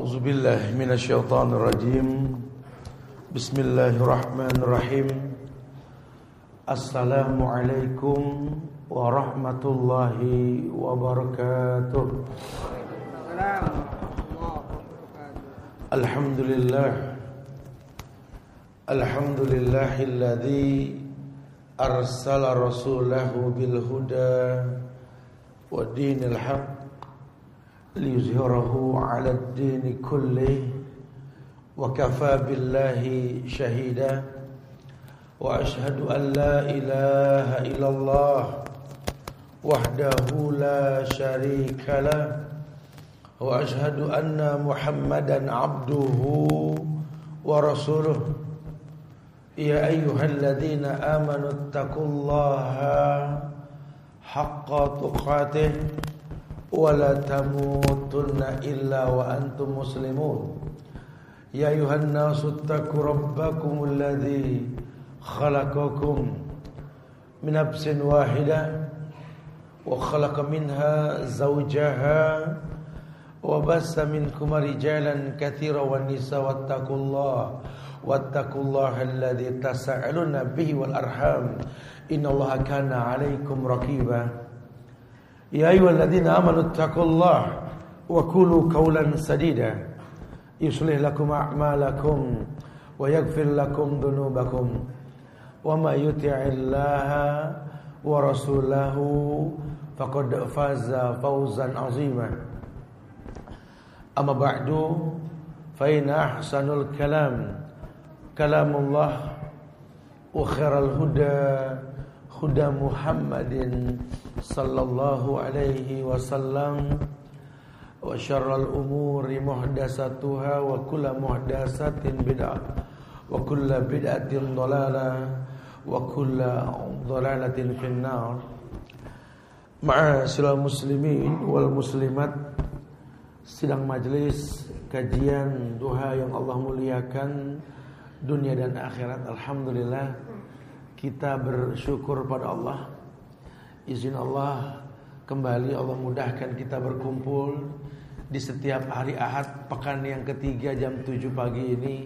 أعوذ بالله من الشيطان الرجيم. بسم الله الرحمن الرحيم. السلام عليكم ورحمة الله وبركاته. الحمد لله. الحمد لله الذي أرسل رسوله بالهدى ودين الحق ليظهره على الدين كله وكفى بالله شهيدا. وأشهد أن لا إله إلا الله وحده لا شريك له. وأشهد أن محمدا عبده ورسوله. يا أيها الذين آمنوا اتقوا الله حق تقاته. ولا تموتن إلا وأنتم مسلمون. يا أيها الناس اتقوا ربكم الذي خلقكم من نفس واحدة وخلق منها زوجها وبس منكم رجالا كثيرا والنساء واتقوا الله واتقوا الله الذي تسألون به والأرحام. إن الله كان عليكم رقيبا. يا أيها الذين آمنوا اتقوا الله وقولوا قولا سديدا. يصلح لكم أعمالكم ويغفر لكم ذنوبكم. وما يطع الله ورسوله فقد فاز فوزا عظيما. أما بعد فإن أحسن الكلام كلام الله وخير الهدى هدى محمد صلى الله عليه وسلم وشر الأمور محدثاتها وكل محدثات بدعة وكل بدعة ضلالة وكل ضلالة في النار Ma'asyiral muslimin wal muslimat Sidang majlis kajian duha yang Allah muliakan Dunia dan akhirat Alhamdulillah kita bersyukur pada Allah. Izin Allah Kembali Allah mudahkan kita berkumpul Di setiap hari ahad Pekan yang ketiga jam 7 pagi ini.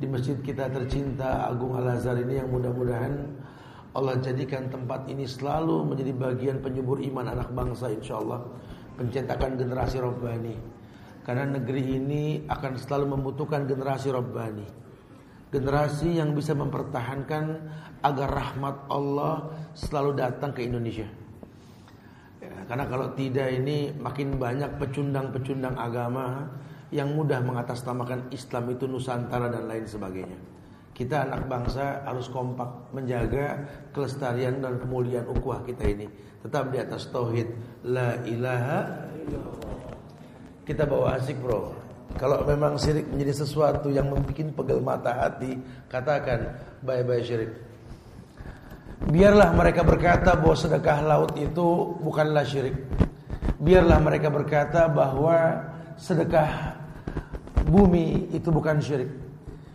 Di masjid kita tercinta Agung Al-Azhar ini yang mudah-mudahan Allah jadikan tempat ini selalu menjadi bagian penyubur iman anak bangsa insya Allah Pencetakan generasi Rabbani. Karena negeri ini akan selalu membutuhkan generasi Rabbani Generasi yang bisa mempertahankan agar rahmat Allah selalu datang ke Indonesia. Ya, karena kalau tidak ini makin banyak pecundang-pecundang agama yang mudah mengatasnamakan Islam itu Nusantara dan lain sebagainya. Kita anak bangsa harus kompak menjaga kelestarian dan kemuliaan ukhuwah kita ini. Tetap di atas tauhid la ilaha Kita bawa asik bro. Kalau memang syirik menjadi sesuatu yang membuat pegel mata hati, katakan bye-bye syirik. Biarlah mereka berkata bahwa sedekah laut itu bukanlah syirik. Biarlah mereka berkata bahwa sedekah bumi itu bukan syirik.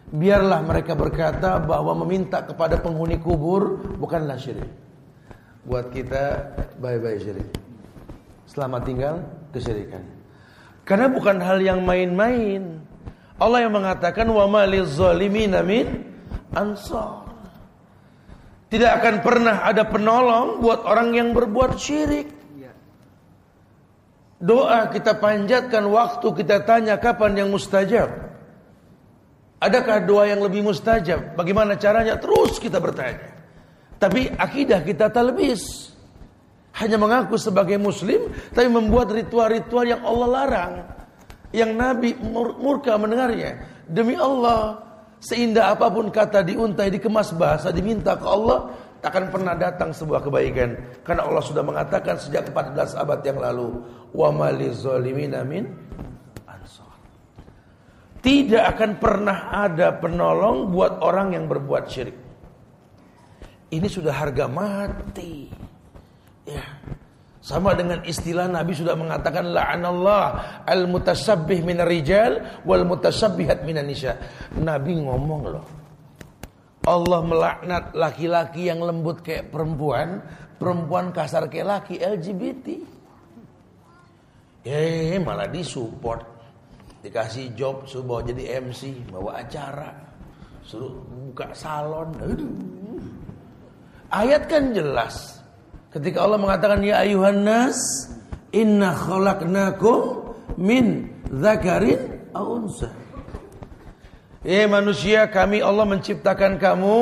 Biarlah mereka berkata bahwa meminta kepada penghuni kubur bukanlah syirik. Buat kita bye-bye syirik. Selamat tinggal kesyirikan. Karena bukan hal yang main-main. Allah yang mengatakan wa malil zalimin min ansar. Tidak akan pernah ada penolong buat orang yang berbuat syirik. Doa kita panjatkan waktu kita tanya kapan yang mustajab. Adakah doa yang lebih mustajab? Bagaimana caranya? Terus kita bertanya. Tapi akidah kita talbis. Hanya mengaku sebagai muslim Tapi membuat ritual-ritual yang Allah larang. Yang Nabi murka mendengarnya. Demi Allah Seindah apa pun kata diuntai dikemas bahasa Diminta ke Allah Tak akan pernah datang sebuah kebaikan. Karena Allah sudah mengatakan sejak 14 abad yang lalu Wa ansar. Tidak akan pernah ada penolong Buat orang yang berbuat syirik. Ini sudah harga mati Ya. Sama dengan istilah Nabi sudah mengatakan la'anallah al-mutasabbih minar rijal wal mutasabbihat minan nisa. Nabi ngomong loh. Allah melaknat laki-laki yang lembut kayak perempuan, perempuan kasar kayak laki LGBT. Eh malah disupport. Dikasih job suruh jadi MC, bawa acara. Suruh buka salon. Aduh. Ayat kan jelas. Ketika Allah mengatakan ya ayuhan nas inna khalaqnakum min dzakarin aw unsa. Eh manusia kami Allah menciptakan kamu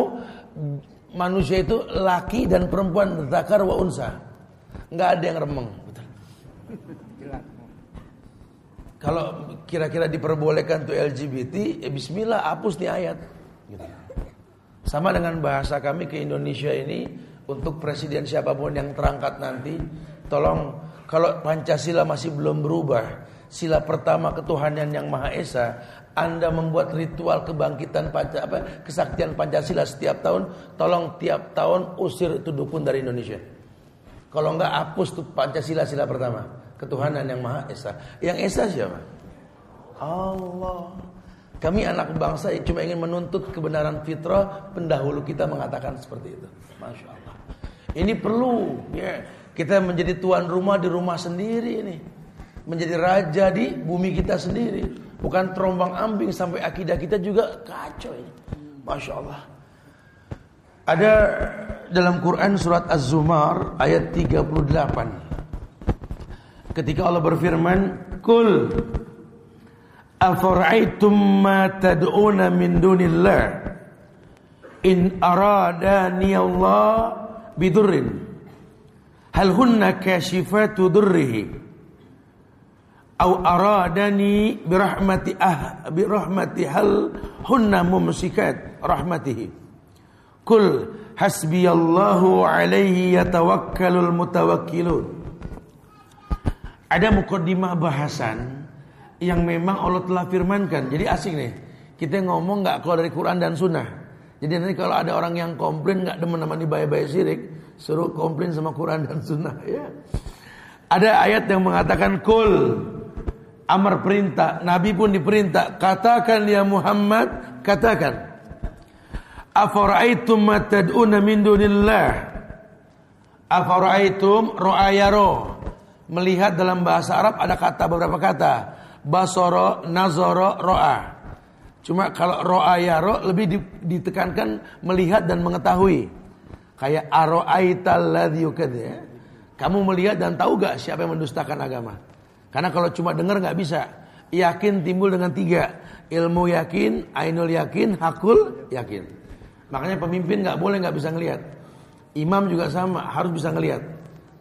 manusia itu laki dan perempuan zakar wa unsa. Enggak ada yang remeng. Kalau kira-kira diperbolehkan tuh LGBT, ya bismillah hapus nih ayat. Gitu. Sama dengan bahasa kami ke Indonesia ini untuk presiden siapa pun yang terangkat nanti, tolong kalau Pancasila masih belum berubah, sila pertama ketuhanan yang Maha Esa, anda membuat ritual kebangkitan Panca, apa, kesaktian Pancasila setiap tahun, tolong tiap tahun usir itu dukun dari Indonesia. Kalau enggak hapus tuh Pancasila sila pertama, ketuhanan yang Maha Esa. Yang Esa siapa? Allah. Kami anak bangsa cuma ingin menuntut kebenaran fitrah, pendahulu kita mengatakan seperti itu. Masya Allah. Ini perlu ya. Kita menjadi tuan rumah di rumah sendiri ini. Menjadi raja di bumi kita sendiri. Bukan terombang ambing sampai akidah kita juga kacau ini. Masya Allah. Ada dalam Quran surat Az-Zumar ayat 38. Ketika Allah berfirman, "Kul afara'aitum ma tad'una min dunillah in aradani Allah bidurrin hal hunna kashifatu durrihi au aradani birahmati ah birahmati hal hunna mumsikat rahmatihi kul hasbiyallahu alaihi yatawakkalul mutawakkilun ada mukaddimah bahasan yang memang Allah telah firmankan. Jadi asing nih kita ngomong nggak keluar dari Quran dan Sunnah jadi nanti kalau ada orang yang komplain nggak demen nama bayi-bayi sirik suruh komplain sama Quran dan Sunnah ya ada ayat yang mengatakan kul amar perintah, Nabi pun diperintah, katakan ya Muhammad, katakan. Afara'aitum ma tad'una min dunillah? Afara'aitum ro'ayaro. Melihat dalam bahasa Arab ada kata beberapa kata. Basoro, nazoro, ro'a. Cuma kalau ro'ayaro lebih ditekankan melihat dan mengetahui. Kayak aro'aital ladhi ya. Kamu melihat dan tahu gak siapa yang mendustakan agama? Karena kalau cuma dengar nggak bisa. Yakin timbul dengan tiga. Ilmu yakin, ainul yakin, hakul yakin. Makanya pemimpin nggak boleh nggak bisa ngelihat. Imam juga sama, harus bisa ngelihat.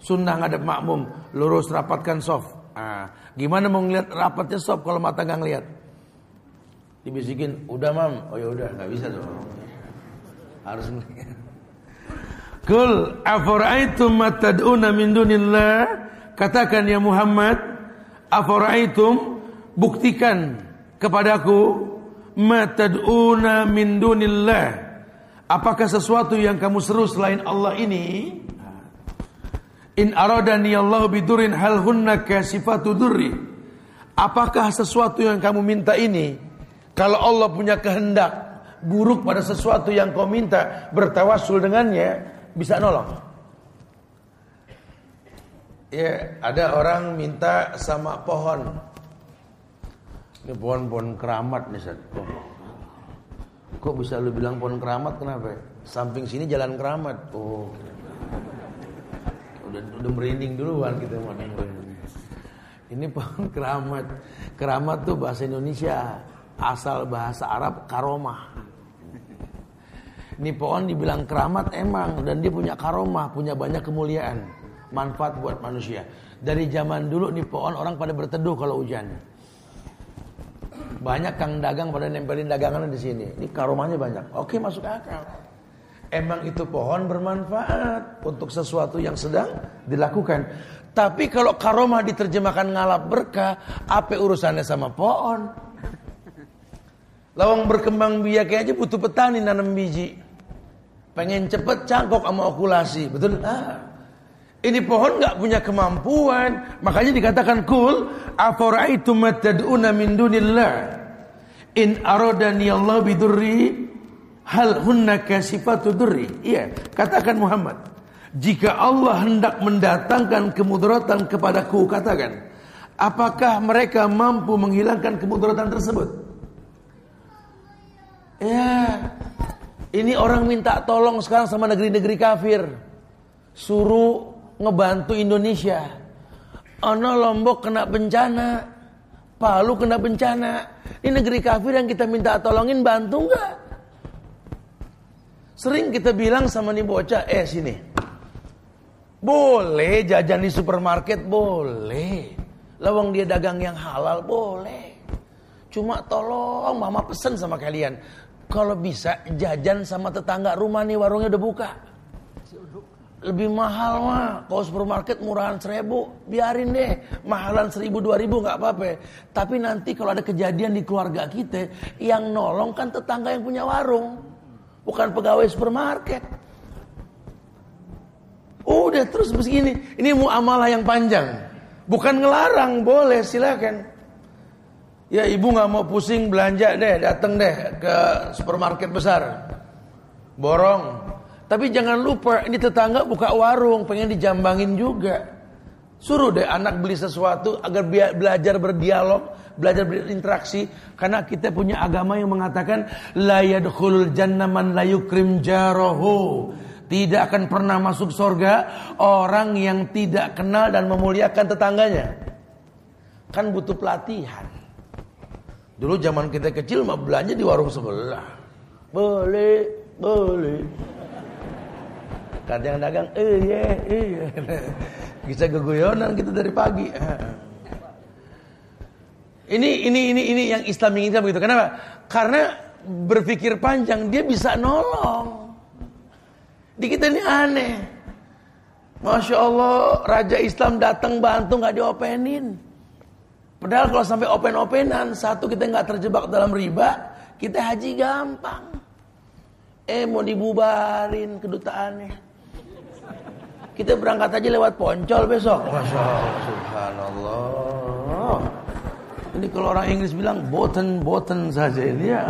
Sunnah ngadep makmum, lurus rapatkan soft. Nah, gimana mau ngelihat rapatnya soft kalau mata nggak ngelihat? Dibisikin, udah mam, oh ya udah nggak bisa dong. Harus. Kul afara'aitum matad'una min dunillah? Katakan ya Muhammad Afaraitum buktikan kepadaku matad'una min dunillah. Apakah sesuatu yang kamu seru selain Allah ini? In aradani Allah bidurin hal hunna kasifatu durri. Apakah sesuatu yang kamu minta ini kalau Allah punya kehendak buruk pada sesuatu yang kau minta bertawasul dengannya bisa nolong Ya, ada orang minta sama pohon. Ini pohon-pohon keramat nih, Sat. Oh. Kok bisa lu bilang pohon keramat kenapa? Samping sini jalan keramat. Oh. Udah udah merinding duluan kita mau Ini pohon keramat. Keramat tuh bahasa Indonesia, asal bahasa Arab karomah. Ini pohon dibilang keramat emang dan dia punya karomah, punya banyak kemuliaan manfaat buat manusia. Dari zaman dulu nih pohon orang pada berteduh kalau hujan. Banyak kang dagang pada nempelin dagangan di sini. Ini karomanya banyak. Oke masuk akal. Emang itu pohon bermanfaat untuk sesuatu yang sedang dilakukan. Tapi kalau karomah diterjemahkan ngalap berkah, apa urusannya sama pohon? Lawang berkembang biak aja butuh petani nanam biji. Pengen cepet cangkok sama okulasi, betul? Ah. Ini pohon nggak punya kemampuan. Makanya dikatakan kul afara'aitum tad'una min dunillah in aradani Allah bidurri hal hunna kasifatu durri. Iya, katakan Muhammad. Jika Allah hendak mendatangkan kemudaratan kepadaku, katakan, Apakah mereka mampu menghilangkan kemudaratan tersebut? Ya, ini orang minta tolong sekarang sama negeri-negeri kafir. Suruh ngebantu Indonesia. Ono Lombok kena bencana. Palu kena bencana. Ini negeri kafir yang kita minta tolongin bantu nggak? Sering kita bilang sama nih bocah, eh sini. Boleh jajan di supermarket, boleh. Lawang dia dagang yang halal boleh. Cuma tolong mama pesen sama kalian. Kalau bisa jajan sama tetangga rumah nih warungnya udah buka. Lebih mahal mah. Kalau supermarket murahan seribu, biarin deh. Mahalan seribu dua ribu nggak apa-apa. Tapi nanti kalau ada kejadian di keluarga kita, yang nolong kan tetangga yang punya warung, bukan pegawai supermarket. Udah terus begini. Ini muamalah yang panjang. Bukan ngelarang, boleh silakan. Ya ibu nggak mau pusing belanja deh, datang deh ke supermarket besar. Borong. Tapi jangan lupa ini tetangga buka warung, pengen dijambangin juga. Suruh deh anak beli sesuatu agar belajar berdialog, belajar berinteraksi karena kita punya agama yang mengatakan la yadkhulul jannah man. Tidak akan pernah masuk surga orang yang tidak kenal dan memuliakan tetangganya. Kan butuh pelatihan. Dulu zaman kita kecil mah belanja di warung sebelah. Boleh, boleh. Kadang dagang, eh iya, iya. Bisa keguyonan kita dari pagi. Ini ini ini ini yang Islam inginkan begitu. Kenapa? Karena berpikir panjang dia bisa nolong. Di kita ini aneh. Masya Allah, Raja Islam datang bantu nggak diopenin. Padahal kalau sampai open-openan, satu kita nggak terjebak dalam riba, kita haji gampang. Eh mau dibubarin kedutaannya. Kita berangkat aja lewat Poncol besok. Masya Allah, Subhanallah. Ini kalau orang Inggris bilang boten-boten saja ini ya.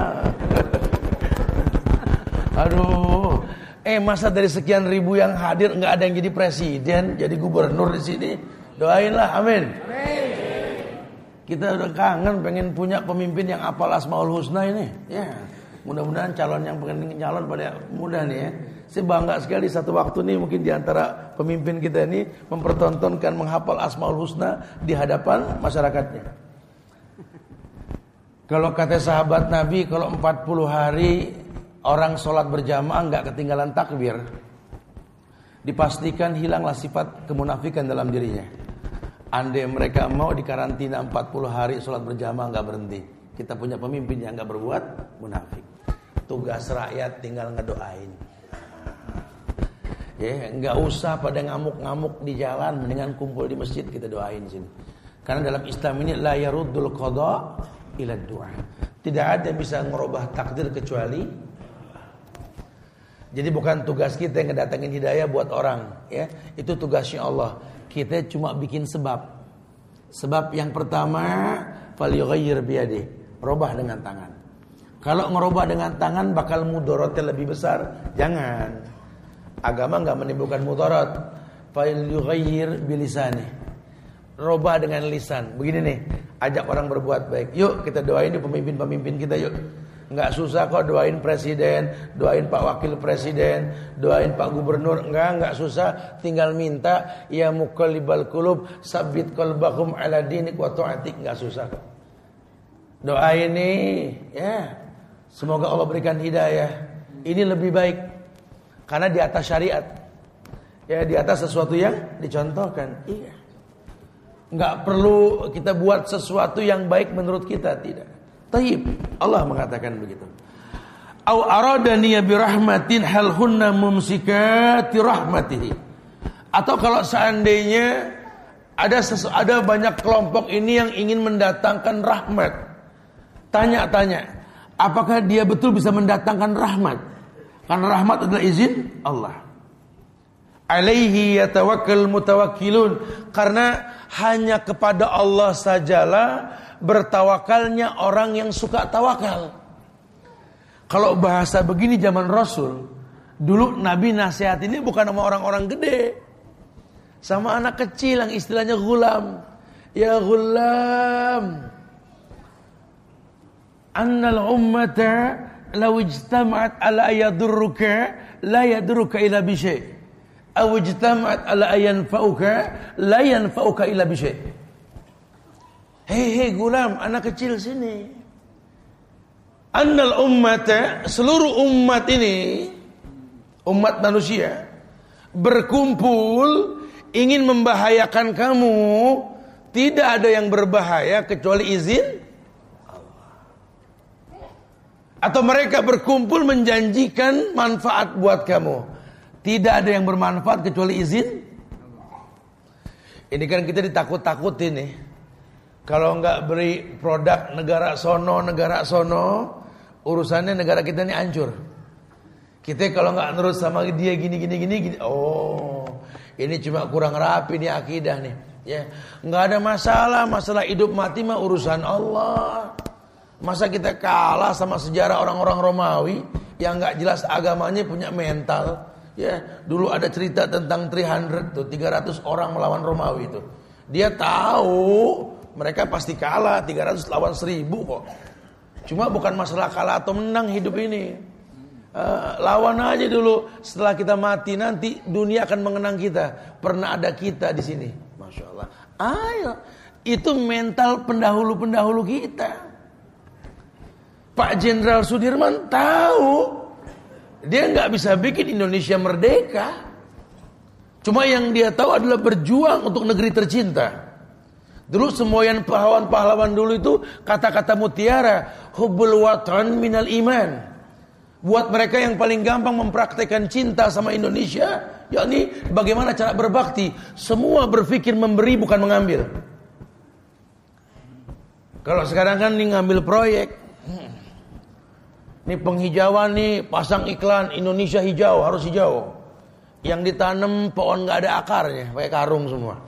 Aduh, Eh masa dari sekian ribu yang hadir nggak ada yang jadi presiden, jadi gubernur di sini. Doainlah, amin. Kita udah kangen pengen punya pemimpin yang apal asmaul husna ini. Ya, mudah-mudahan calon yang pengen calon pada mudah nih ya. Saya bangga sekali satu waktu nih mungkin di antara pemimpin kita ini mempertontonkan menghafal asmaul husna di hadapan masyarakatnya. Kalau kata sahabat Nabi kalau 40 hari orang sholat berjamaah nggak ketinggalan takbir, dipastikan hilanglah sifat kemunafikan dalam dirinya. Andai mereka mau dikarantina 40 hari sholat berjamaah nggak berhenti. Kita punya pemimpin yang nggak berbuat munafik. Tugas rakyat tinggal ngedoain. Ya, nggak usah pada ngamuk-ngamuk di jalan, mendingan kumpul di masjid kita doain sini. Karena dalam Islam ini la yaruddul qada ila doa. Tidak ada yang bisa merubah takdir kecuali jadi bukan tugas kita yang ngedatengin hidayah buat orang, ya. Itu tugasnya Allah. Kita cuma bikin sebab. Sebab yang pertama, falyughayyir biyadi, robah dengan tangan. Kalau ngerubah dengan tangan bakal mudorotnya lebih besar, jangan. Agama nggak menimbulkan mudorot. Falyughayyir bilisani. Robah dengan lisan. Begini nih, ajak orang berbuat baik. Yuk kita doain di pemimpin-pemimpin kita yuk. Enggak susah kok doain presiden, doain Pak Wakil Presiden, doain Pak Gubernur. Enggak, enggak susah. Tinggal minta ya muqallibal qulub sabit qalbakum ala dinik wa. Enggak susah kok. Doa ini ya. Semoga Allah berikan hidayah. Ini lebih baik karena di atas syariat. Ya, di atas sesuatu yang dicontohkan. Iya. Enggak perlu kita buat sesuatu yang baik menurut kita, tidak. Taib. Allah mengatakan begitu. Au aradani bi rahmatin hal hunna mumsikati rahmatihi. Atau kalau seandainya ada sesu, ada banyak kelompok ini yang ingin mendatangkan rahmat. Tanya-tanya, apakah dia betul bisa mendatangkan rahmat? Karena rahmat adalah izin Allah. Alaihi yatawakkal mutawakkilun karena hanya kepada Allah sajalah bertawakalnya orang yang suka tawakal. Kalau bahasa begini zaman Rasul, dulu Nabi nasihat ini bukan sama orang-orang gede. Sama anak kecil yang istilahnya gulam. Ya ghulam Annal ummata Law ijtama'at ala ayadurruka La yadurruka ila bisyai Aw ijtama'at ala ayanfa'uka La yanfa'uka ila bisyai Hei hei gulam Anak kecil sini Annal ummata Seluruh umat ini Umat manusia Berkumpul Ingin membahayakan kamu tidak ada yang berbahaya kecuali izin. Atau mereka berkumpul menjanjikan manfaat buat kamu. Tidak ada yang bermanfaat kecuali izin Ini kan kita ditakut-takutin nih. Kalau nggak beri produk negara sono, negara sono, urusannya negara kita ini hancur. Kita kalau nggak nurut sama dia gini gini gini gini, oh ini cuma kurang rapi nih akidah nih. Ya, nggak ada masalah, masalah hidup mati mah urusan Allah. Masa kita kalah sama sejarah orang-orang Romawi yang nggak jelas agamanya punya mental. Ya, dulu ada cerita tentang 300 tuh, 300 orang melawan Romawi itu. Dia tahu mereka pasti kalah 300 lawan 1000 kok. Cuma bukan masalah kalah atau menang hidup ini. Uh, lawan aja dulu setelah kita mati nanti dunia akan mengenang kita. Pernah ada kita di sini. Masya Allah. Ayo, itu mental pendahulu-pendahulu kita. Pak Jenderal Sudirman tahu dia nggak bisa bikin Indonesia merdeka. Cuma yang dia tahu adalah berjuang untuk negeri tercinta. Dulu semboyan pahlawan-pahlawan dulu itu kata-kata mutiara, hubbul watan minal iman. Buat mereka yang paling gampang mempraktekkan cinta sama Indonesia, yakni bagaimana cara berbakti. Semua berpikir memberi bukan mengambil. Kalau sekarang kan nih ngambil proyek. Ini penghijauan nih pasang iklan Indonesia hijau harus hijau. Yang ditanam pohon nggak ada akarnya, pakai karung semua.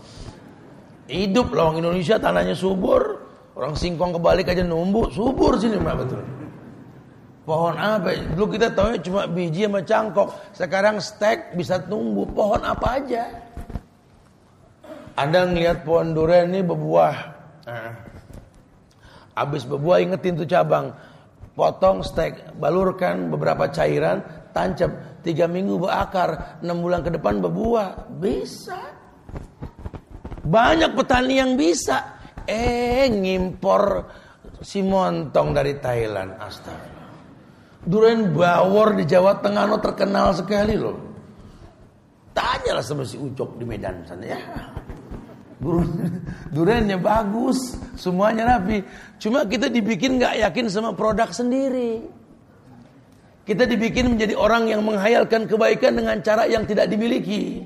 Hidup lawang Indonesia tanahnya subur, orang singkong kebalik aja numbuh, subur sini mbak betul. Pohon apa? Dulu kita tahu cuma biji sama cangkok. Sekarang stek bisa tumbuh. Pohon apa aja? Anda ngelihat pohon durian ini berbuah. Habis berbuah ingetin tuh cabang. Potong stek, balurkan beberapa cairan, tancap. Tiga minggu berakar, enam bulan ke depan berbuah. Bisa. Banyak petani yang bisa. Eh, ngimpor si montong dari Thailand. Astaga. Durian bawor di Jawa Tengah no terkenal sekali loh. Tanyalah sama si Ucok di Medan sana ya. Duriannya bagus, semuanya rapi. Cuma kita dibikin nggak yakin sama produk sendiri. Kita dibikin menjadi orang yang menghayalkan kebaikan dengan cara yang tidak dimiliki.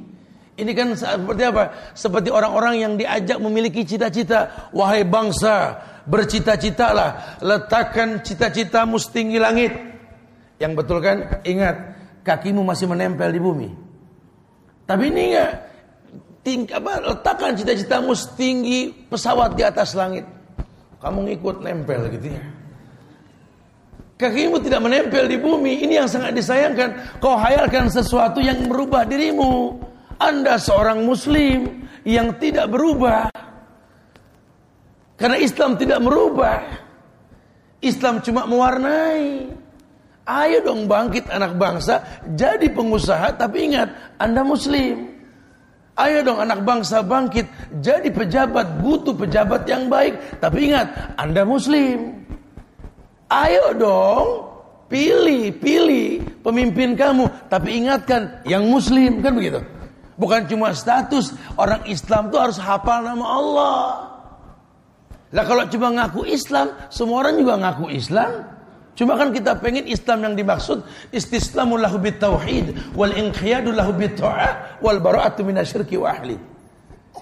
Ini kan seperti apa? Seperti orang-orang yang diajak memiliki cita-cita. Wahai bangsa, bercita-citalah. Letakkan cita-citamu setinggi langit. Yang betul kan? Ingat, kakimu masih menempel di bumi. Tapi ini enggak. Ting, apa, letakkan cita-citamu setinggi pesawat di atas langit. Kamu ngikut nempel gitu ya. Kakimu tidak menempel di bumi. Ini yang sangat disayangkan. Kau hayalkan sesuatu yang merubah dirimu. Anda seorang muslim yang tidak berubah. Karena Islam tidak merubah. Islam cuma mewarnai. Ayo dong bangkit anak bangsa, jadi pengusaha tapi ingat Anda muslim. Ayo dong anak bangsa bangkit, jadi pejabat, butuh pejabat yang baik, tapi ingat Anda muslim. Ayo dong, pilih, pilih pemimpin kamu, tapi ingatkan yang muslim, kan begitu. Bukan cuma status, orang Islam tuh harus hafal nama Allah. Lah kalau cuma ngaku Islam, semua orang juga ngaku Islam, Cuma kan kita pengen Islam yang dimaksud istislamu lahu tauhid wal inqiyadu lahu ta'ah wal bara'atu minasyirki wa ahli.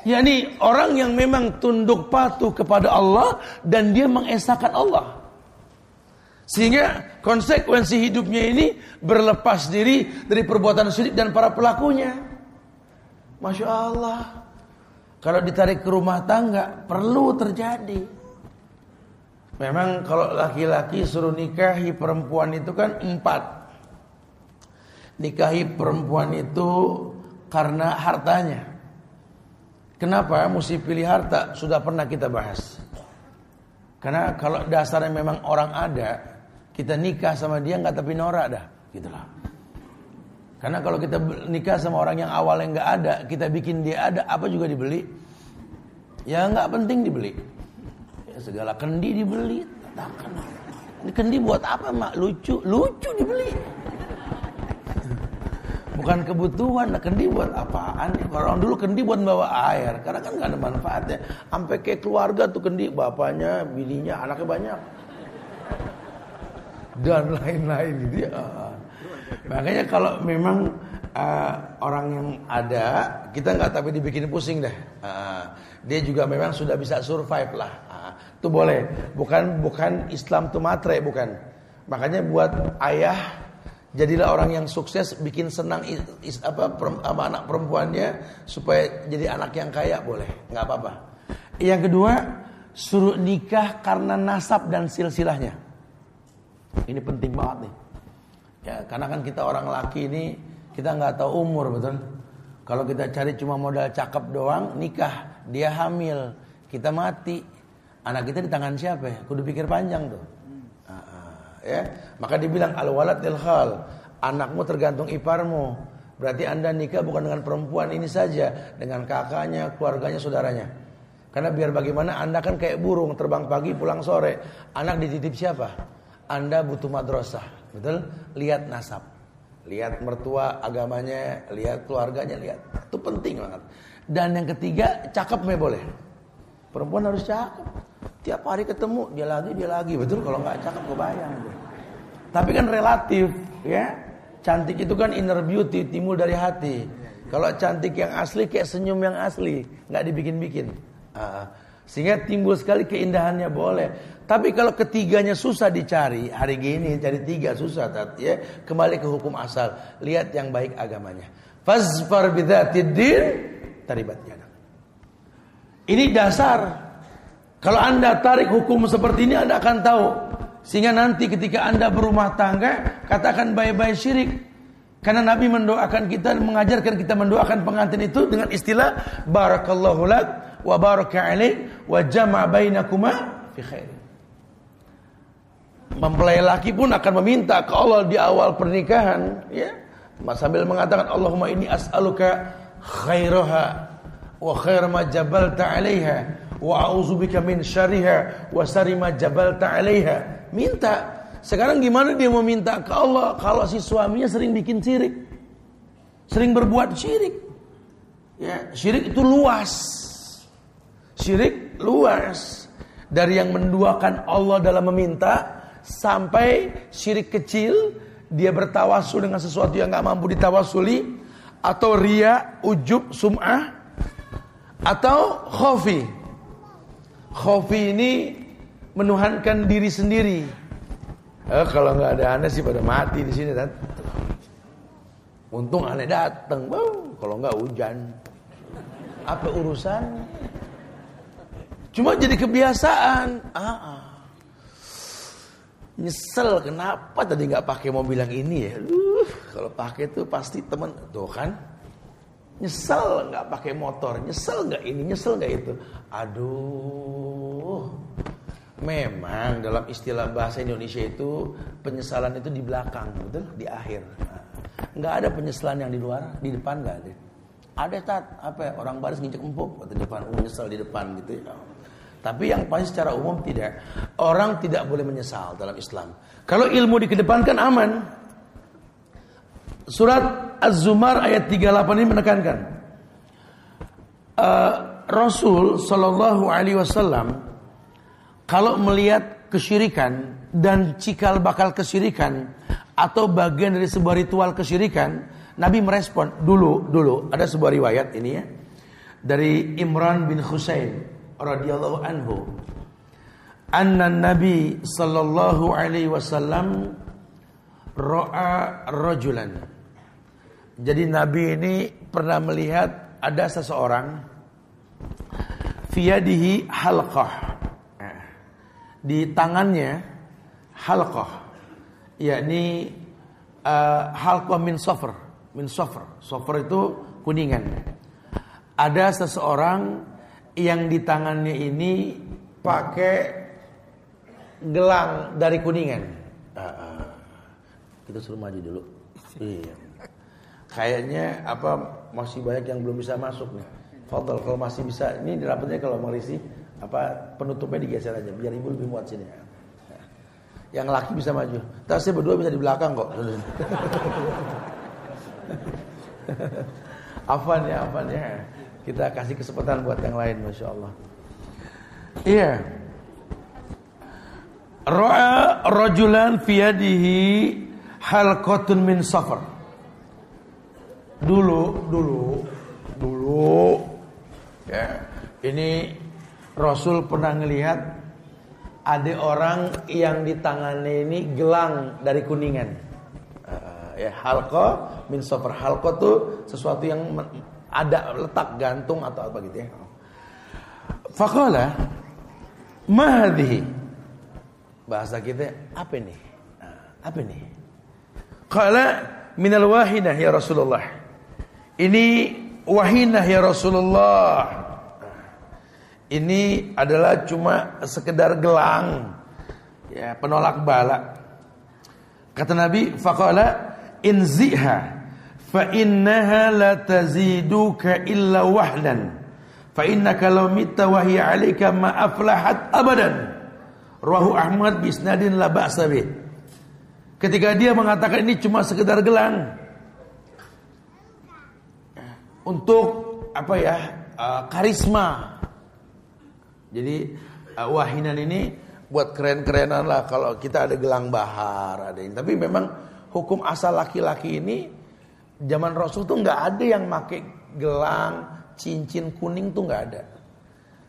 Yani orang yang memang tunduk patuh kepada Allah dan dia mengesahkan Allah. Sehingga konsekuensi hidupnya ini berlepas diri dari perbuatan syirik dan para pelakunya. Masya Allah. Kalau ditarik ke rumah tangga perlu terjadi. Memang kalau laki-laki suruh nikahi perempuan itu kan empat. Nikahi perempuan itu karena hartanya. Kenapa mesti pilih harta? Sudah pernah kita bahas. Karena kalau dasarnya memang orang ada, kita nikah sama dia nggak tapi norak dah, gitulah. Karena kalau kita nikah sama orang yang awalnya nggak ada, kita bikin dia ada, apa juga dibeli? Ya nggak penting dibeli. Ya, segala kendi dibeli. Ini kendi buat apa mak? Lucu, lucu dibeli. Bukan kebutuhan, nah kendi buat apaan? Orang dulu kendi buat bawa air, karena kan gak ada manfaatnya. Sampai kayak keluarga tuh kendi, bapaknya, bininya, anaknya banyak. Dan lain-lain gitu ya. Makanya kalau memang uh, orang yang ada, kita nggak tapi dibikin pusing deh. Uh, dia juga memang sudah bisa survive lah. Uh, boleh. Bukan bukan Islam tuh matre, bukan. Makanya buat ayah Jadilah orang yang sukses bikin senang is, apa sama anak perempuannya supaya jadi anak yang kaya boleh, nggak apa-apa. Yang kedua, suruh nikah karena nasab dan silsilahnya. Ini penting banget nih. Ya, karena kan kita orang laki ini kita nggak tahu umur betul. Kalau kita cari cuma modal cakep doang, nikah, dia hamil, kita mati, anak kita di tangan siapa ya? Kudu pikir panjang tuh. Ya. Maka dibilang al walad lil khal. Anakmu tergantung iparmu. Berarti anda nikah bukan dengan perempuan ini saja dengan kakaknya keluarganya saudaranya. Karena biar bagaimana anda kan kayak burung terbang pagi pulang sore. Anak dititip siapa? Anda butuh madrasah betul lihat nasab lihat mertua agamanya lihat keluarganya lihat itu penting banget dan yang ketiga cakep me boleh perempuan harus cakep Tiap hari ketemu dia lagi dia lagi betul kalau nggak cakep kebayang. Tapi kan relatif ya. Cantik itu kan inner beauty timbul dari hati. Kalau cantik yang asli kayak senyum yang asli, nggak dibikin-bikin. Uh, sehingga timbul sekali keindahannya boleh. Tapi kalau ketiganya susah dicari, hari gini cari tiga susah, tat, ya kembali ke hukum asal. Lihat yang baik agamanya. Fazfar bidzatid din taribat Ini dasar kalau anda tarik hukum seperti ini anda akan tahu. Sehingga nanti ketika anda berumah tangga katakan baik-baik syirik. Karena Nabi mendoakan kita mengajarkan kita mendoakan pengantin itu dengan istilah barakallahu lak wa baraka alaik wa jama' bainakuma fi khair. Mempelai laki pun akan meminta ke Allah di awal pernikahan ya. Sambil mengatakan Allahumma ini as'aluka khairaha wa khair ma jabalta 'alaiha wa a'udzubika min syariha wa sarima jabalta 'alaiha. Minta. Sekarang gimana dia mau minta ke Allah kalau si suaminya sering bikin syirik? Sering berbuat syirik. Ya, syirik itu luas. Syirik luas. Dari yang menduakan Allah dalam meminta sampai syirik kecil dia bertawasul dengan sesuatu yang nggak mampu ditawasuli atau ria, ujub, sum'ah atau khofi Khofi ini menuhankan diri sendiri. Eh, kalau nggak ada aneh sih pada mati di sini kan. Untung aneh datang, kalau nggak hujan. Apa urusan? Cuma jadi kebiasaan. Ah, ah. Nyesel kenapa tadi nggak pakai mobil yang ini ya? Uh, kalau pakai tuh pasti temen tuh kan Nyesel nggak pakai motor, nyesel nggak ini, nyesel nggak itu. Aduh, memang dalam istilah bahasa Indonesia itu penyesalan itu di belakang, betul? Di akhir. Nggak ada penyesalan yang di luar, di depan nggak ada. Ada tat, apa ya, orang baris nginjek empuk di depan, oh, menyesal di depan gitu ya. Tapi yang pasti secara umum tidak. Orang tidak boleh menyesal dalam Islam. Kalau ilmu dikedepankan aman. Surat Az-Zumar ayat 38 ini menekankan uh, Rasul Shallallahu Alaihi Wasallam kalau melihat kesyirikan dan cikal bakal kesyirikan atau bagian dari sebuah ritual kesyirikan, Nabi merespon dulu dulu ada sebuah riwayat ini ya dari Imran bin Husain radhiyallahu anhu anna Nabi sallallahu alaihi wasallam ra'a rajulan jadi Nabi ini pernah melihat ada seseorang fiyadihi halqah. Di tangannya halqah. Yakni uh, halqah min sofr. Min sofr. Sofr itu kuningan. ada seseorang yang di tangannya ini pakai gelang dari kuningan. Uh, uh, kita suruh maju dulu. Iya. Kayaknya apa masih banyak yang belum bisa masuk nih. Fadol kalau masih bisa ini rapatnya kalau mau apa penutupnya digeser aja biar ibu lebih muat sini. Yang laki bisa maju. Tapi saya berdua bisa di belakang kok. Afan ya, afan ya. Kita kasih kesempatan buat yang lain, masya Allah. Iya. Ro'a rojulan fiyadihi halqatun min safar. Dulu, dulu, dulu. Ya, ini Rasul pernah ngelihat ada orang yang di tangannya ini gelang dari kuningan. Uh, ya halqa min safar. Halqa tuh sesuatu yang ada letak gantung atau apa gitu ya. Faqala mahadhi bahasa kita apa ini? Apa ini? Qala minal wahinah ya Rasulullah. Ini wahinah ya Rasulullah. Ini adalah cuma sekedar gelang ya penolak bala. Kata Nabi faqala inziha fa innaha la taziduka illa wahdan. Fa innaka law mitta wa hiya 'alaika ma aflahat abadan. Rawahu Ahmad bi isnadin la ba'sa ketika dia mengatakan ini cuma sekedar gelang. Untuk apa ya uh, karisma. Jadi uh, wahinan ini buat keren-kerenan lah kalau kita ada gelang bahar ada ini. Tapi memang hukum asal laki-laki ini Zaman Rasul tuh nggak ada yang pakai gelang, cincin kuning tuh nggak ada.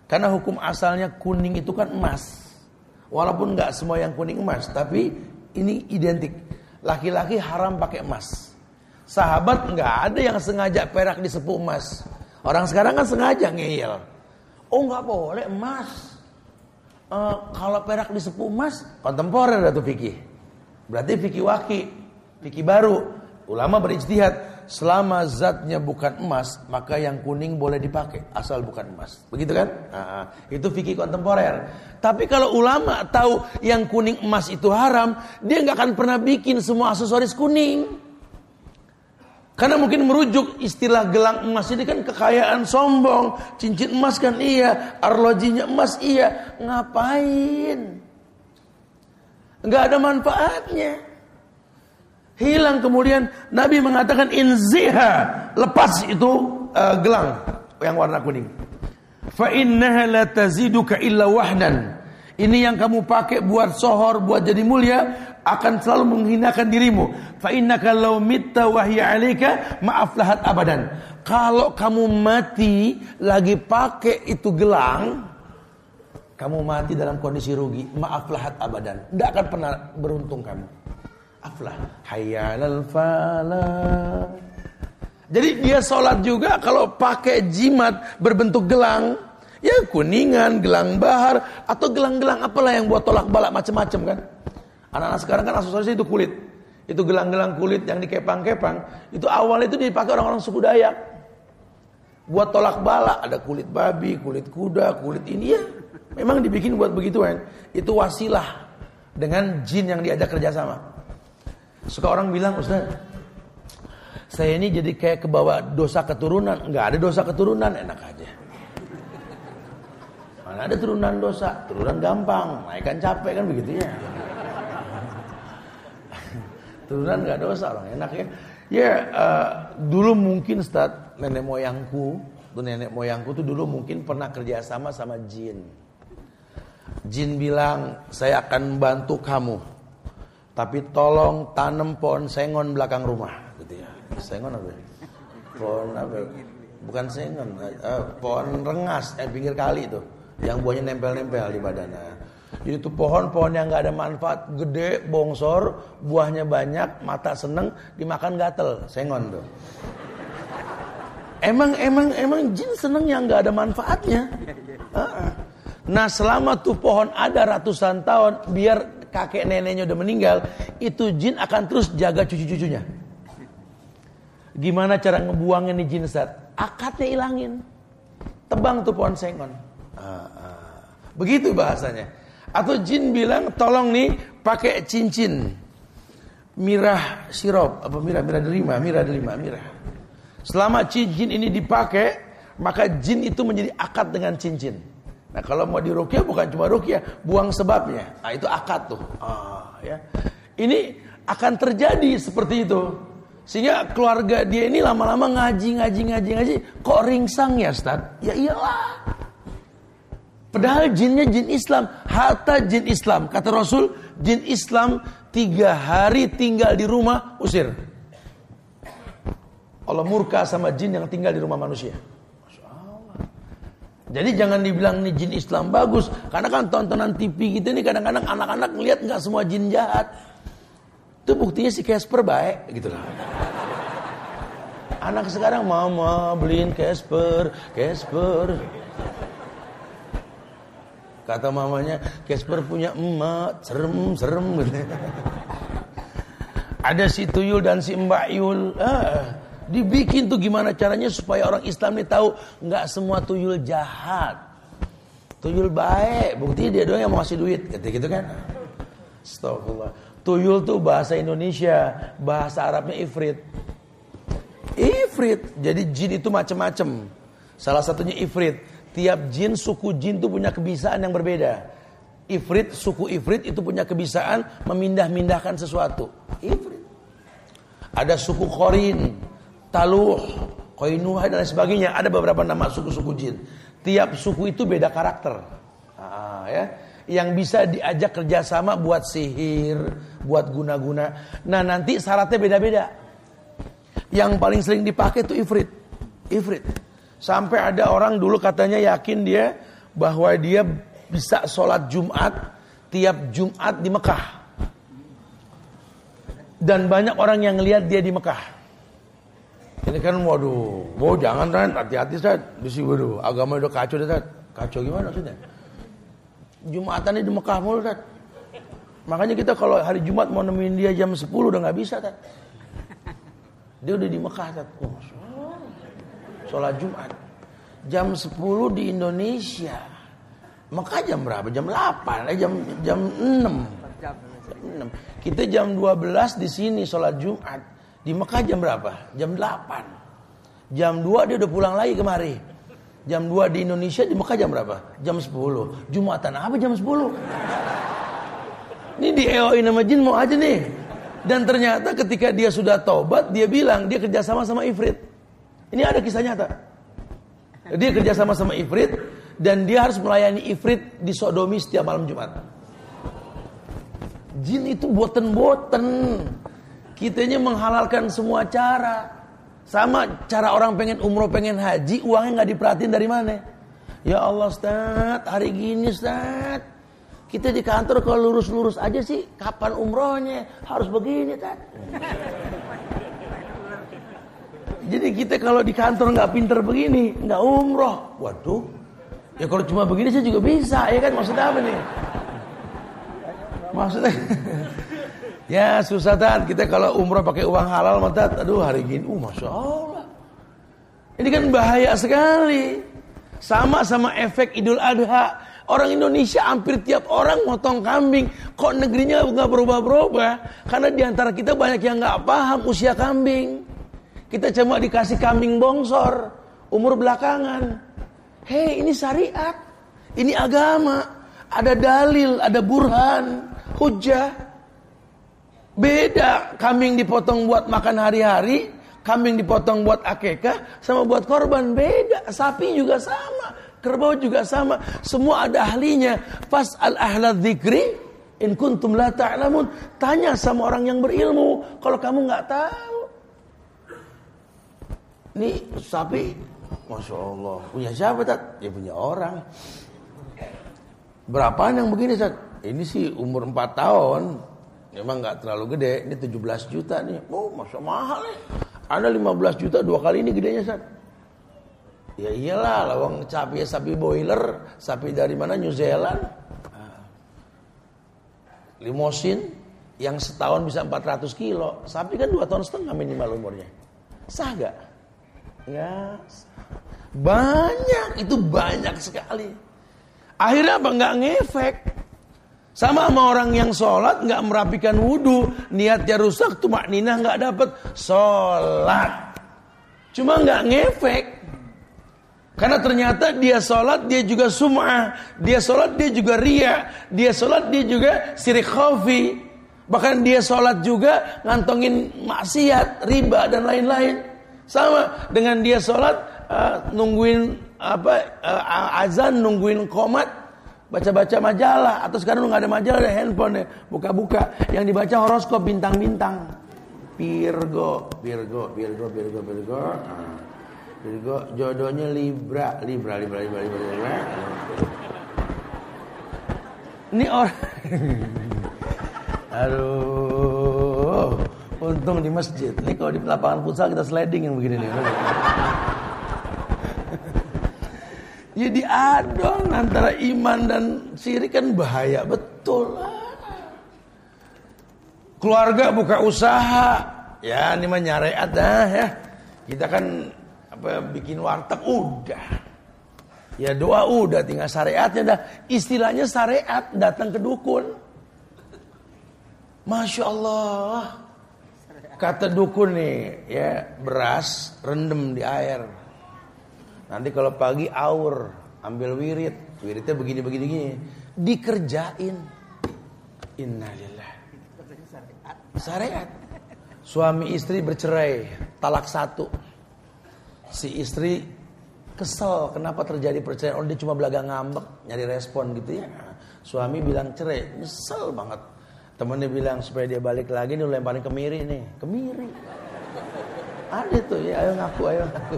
Karena hukum asalnya kuning itu kan emas. Walaupun nggak semua yang kuning emas, tapi ini identik. Laki-laki haram pakai emas. Sahabat nggak ada yang sengaja perak di sepuh emas. Orang sekarang kan sengaja ngeyel. Oh nggak boleh emas. Uh, kalau perak di sepuh emas, kontemporer atau fikih. Berarti fikih waki, fikih baru. Ulama berijtihad, selama zatnya bukan emas, maka yang kuning boleh dipakai asal bukan emas. Begitu kan? Nah, itu fikih kontemporer. Tapi kalau ulama tahu yang kuning emas itu haram, dia nggak akan pernah bikin semua aksesoris kuning. Karena mungkin merujuk istilah gelang emas ini kan kekayaan sombong, cincin emas kan iya, arlojinya emas iya, ngapain? Nggak ada manfaatnya hilang kemudian Nabi mengatakan inziha. Lepas itu uh, gelang yang warna kuning. Fa innaha la taziduka illa wahdan. Ini yang kamu pakai buat sohor buat jadi mulia akan selalu menghinakan dirimu. Fa innaka law mitta wa hiya alayka ma'aflahat abadan. Kalau kamu mati lagi pakai itu gelang kamu mati dalam kondisi rugi ma'aflahat abadan. Tidak akan pernah beruntung kamu aflah. Hayyalal falah jadi dia sholat juga kalau pakai jimat berbentuk gelang. Ya kuningan gelang bahar atau gelang-gelang apalah yang buat tolak balak macam-macam kan? Anak-anak sekarang kan asosiasi itu kulit. Itu gelang-gelang kulit yang dikepang-kepang itu awalnya itu dipakai orang-orang suku Dayak. Buat tolak balak ada kulit babi kulit kuda kulit ini ya. Memang dibikin buat begitu kan itu wasilah dengan jin yang diajak kerjasama Suka orang bilang, Ustaz, saya ini jadi kayak kebawa dosa keturunan. Enggak ada dosa keturunan, enak aja. Mana ada turunan dosa? Turunan gampang, naikkan capek kan begitu ya. turunan nggak dosa orang enak ya. Ya uh, dulu mungkin Ustaz, nenek moyangku, tuh nenek moyangku tuh dulu mungkin pernah kerjasama sama jin. Jin bilang, saya akan bantu kamu tapi tolong tanam pohon sengon belakang rumah, gitu ya. Sengon apa? Pohon apa? Bukan sengon, uh, pohon rengas eh pinggir kali itu, yang buahnya nempel-nempel di badannya. Jadi itu pohon-pohon yang nggak ada manfaat, gede, bongsor, buahnya banyak, mata seneng, dimakan gatel, sengon tuh. Emang emang emang jin seneng yang nggak ada manfaatnya. Nah selama tuh pohon ada ratusan tahun, biar kakek neneknya udah meninggal, itu jin akan terus jaga cucu-cucunya. Gimana cara ngebuangin nih jin Ustaz? Akadnya ilangin. tebang tuh pohon sengon. Begitu bahasanya. Atau jin bilang tolong nih pakai cincin mirah sirop apa mirah mirah delima mirah delima mirah. Selama cincin ini dipakai maka jin itu menjadi akad dengan cincin. Nah kalau mau dirukyah bukan cuma rukyah, buang sebabnya. Nah itu akad tuh. Ah, ya. Ini akan terjadi seperti itu. Sehingga keluarga dia ini lama-lama ngaji, ngaji, ngaji, ngaji. Kok ringsang ya Ustaz? Ya iyalah. Padahal jinnya jin Islam. Hatta jin Islam. Kata Rasul, jin Islam tiga hari tinggal di rumah, usir. Allah murka sama jin yang tinggal di rumah manusia. Jadi jangan dibilang nih jin Islam bagus, karena kan tontonan TV kita ini kadang-kadang anak-anak ngelihat nggak semua jin jahat. Itu buktinya si Casper baik gitu lah. Anak sekarang mama beliin Casper, Casper. Kata mamanya, Casper punya emak, serem, serem gitu. Ada si Tuyul dan si Mbak Yul. Ah, Dibikin tuh gimana caranya supaya orang Islam ini tahu nggak semua tuyul jahat. Tuyul baik, buktinya dia doang yang mau kasih duit, gitu, gitu kan. Astagfirullah. Tuyul tuh bahasa Indonesia, bahasa Arabnya ifrit. Ifrit. Jadi jin itu macam-macam. Salah satunya ifrit. Tiap jin, suku jin tuh punya kebiasaan yang berbeda. Ifrit, suku ifrit itu punya kebiasaan memindah-mindahkan sesuatu. Ifrit. Ada suku korin, Taluh, Koinuha dan sebagainya. Ada beberapa nama suku-suku jin. Tiap suku itu beda karakter. Ah, ya. Yang bisa diajak kerjasama buat sihir, buat guna-guna. Nah nanti syaratnya beda-beda. Yang paling sering dipakai itu ifrit. Ifrit. Sampai ada orang dulu katanya yakin dia bahwa dia bisa sholat Jumat tiap Jumat di Mekah. Dan banyak orang yang lihat dia di Mekah. Ini kan waduh, wow jangan kan hati-hati. Di sini waduh, agama udah kacau Ustaz. Kacau gimana maksudnya? Jumatan ini di Mekah mulu Ustaz. Makanya kita kalau hari Jumat mau nemuin dia jam 10 udah nggak bisa Ustaz. Dia udah di Mekah Ustaz. Oh, sholat Jumat. Jam 10 di Indonesia. Mekah jam berapa? Jam 8, eh jam jam 6. Jam 6. Kita jam 12 di sini sholat Jumat. Di Mekah jam berapa? Jam 8. Jam 2 dia udah pulang lagi kemari. Jam 2 di Indonesia di Mekah jam berapa? Jam 10. Jumatan apa jam 10? Ini di EOI nama jin mau aja nih. Dan ternyata ketika dia sudah tobat, dia bilang dia kerjasama sama Ifrit. Ini ada kisah nyata. Dia kerjasama sama Ifrit dan dia harus melayani Ifrit di Sodomi setiap malam Jumat. Jin itu buatan-buatan. Kitanya menghalalkan semua cara. Sama cara orang pengen umroh, pengen haji, uangnya nggak diperhatiin dari mana. Ya Allah Ustaz, hari gini Ustaz. Kita di kantor kalau lurus-lurus aja sih, kapan umrohnya? Harus begini, Ustaz. Jadi kita kalau di kantor nggak pinter begini, nggak umroh. Waduh, ya kalau cuma begini saya juga bisa, ya kan? Maksudnya apa nih? Maksudnya Ya susah tat kita kalau umroh pakai uang halal mata, aduh hari gini, uh masya Allah. Ini kan bahaya sekali. Sama sama efek Idul Adha. Orang Indonesia hampir tiap orang motong kambing. Kok negerinya nggak berubah-berubah? Karena di antara kita banyak yang nggak paham usia kambing. Kita cuma dikasih kambing bongsor, umur belakangan. Hei, ini syariat, ini agama, ada dalil, ada burhan, hujah. Beda kambing dipotong buat makan hari-hari, kambing dipotong buat akekah, sama buat korban beda. Sapi juga sama, kerbau juga sama. Semua ada ahlinya. Pas al ahla dzikri in kuntum la ta'lamun. Tanya sama orang yang berilmu kalau kamu nggak tahu. Ini sapi, masya Allah punya siapa tak? Ya punya orang. Berapaan yang begini Tat? Ini sih umur 4 tahun. Memang nggak terlalu gede, ini 17 juta nih. Oh, masa mahal nih. Ada 15 juta dua kali ini gedenya, Sat. Ya iyalah, lawang sapi sapi boiler, sapi dari mana New Zealand. Nah. Limosin yang setahun bisa 400 kilo, sapi kan dua tahun setengah minimal umurnya. Sah gak? Ya. Banyak, itu banyak sekali. Akhirnya apa? Nggak ngefek. Sama sama orang yang sholat nggak merapikan wudhu, niatnya rusak, tuh maknina nggak dapat sholat. Cuma nggak ngefek. Karena ternyata dia sholat, dia juga sum'ah. Dia sholat, dia juga ria. Dia sholat, dia juga sirik khafi. Bahkan dia sholat juga ngantongin maksiat, riba dan lain-lain. Sama dengan dia sholat uh, nungguin apa uh, azan, nungguin komat, baca-baca majalah. Atau sekarang nggak ada majalah ada handphone ya. Buka-buka. Yang dibaca horoskop bintang-bintang. Virgo. Virgo Virgo Virgo Virgo. Nah, Virgo jodohnya Libra. Libra Libra Libra Libra, Libra. ini orang aduh. Untung di masjid. Ini kalau di lapangan futsal kita sliding yang begini nih Jadi adon antara iman dan syirik kan bahaya betul. Keluarga buka usaha, ya ini mah nyariat dah ya. Kita kan apa bikin warteg udah. Ya doa udah tinggal syariatnya dah. Istilahnya syariat datang ke dukun. Masya Allah. Kata dukun nih ya beras rendem di air Nanti kalau pagi aur, ambil wirid, wiridnya begini-begini gini, dikerjain. Innalillah. Syariat. Suami istri bercerai, talak satu. Si istri kesel kenapa terjadi perceraian. Oh dia cuma belaga ngambek, nyari respon gitu ya. Suami bilang cerai, nyesel banget. Temennya bilang supaya dia balik lagi nih lemparin kemiri nih, kemiri. Ada tuh ya, ayo ngaku, ayo ngaku.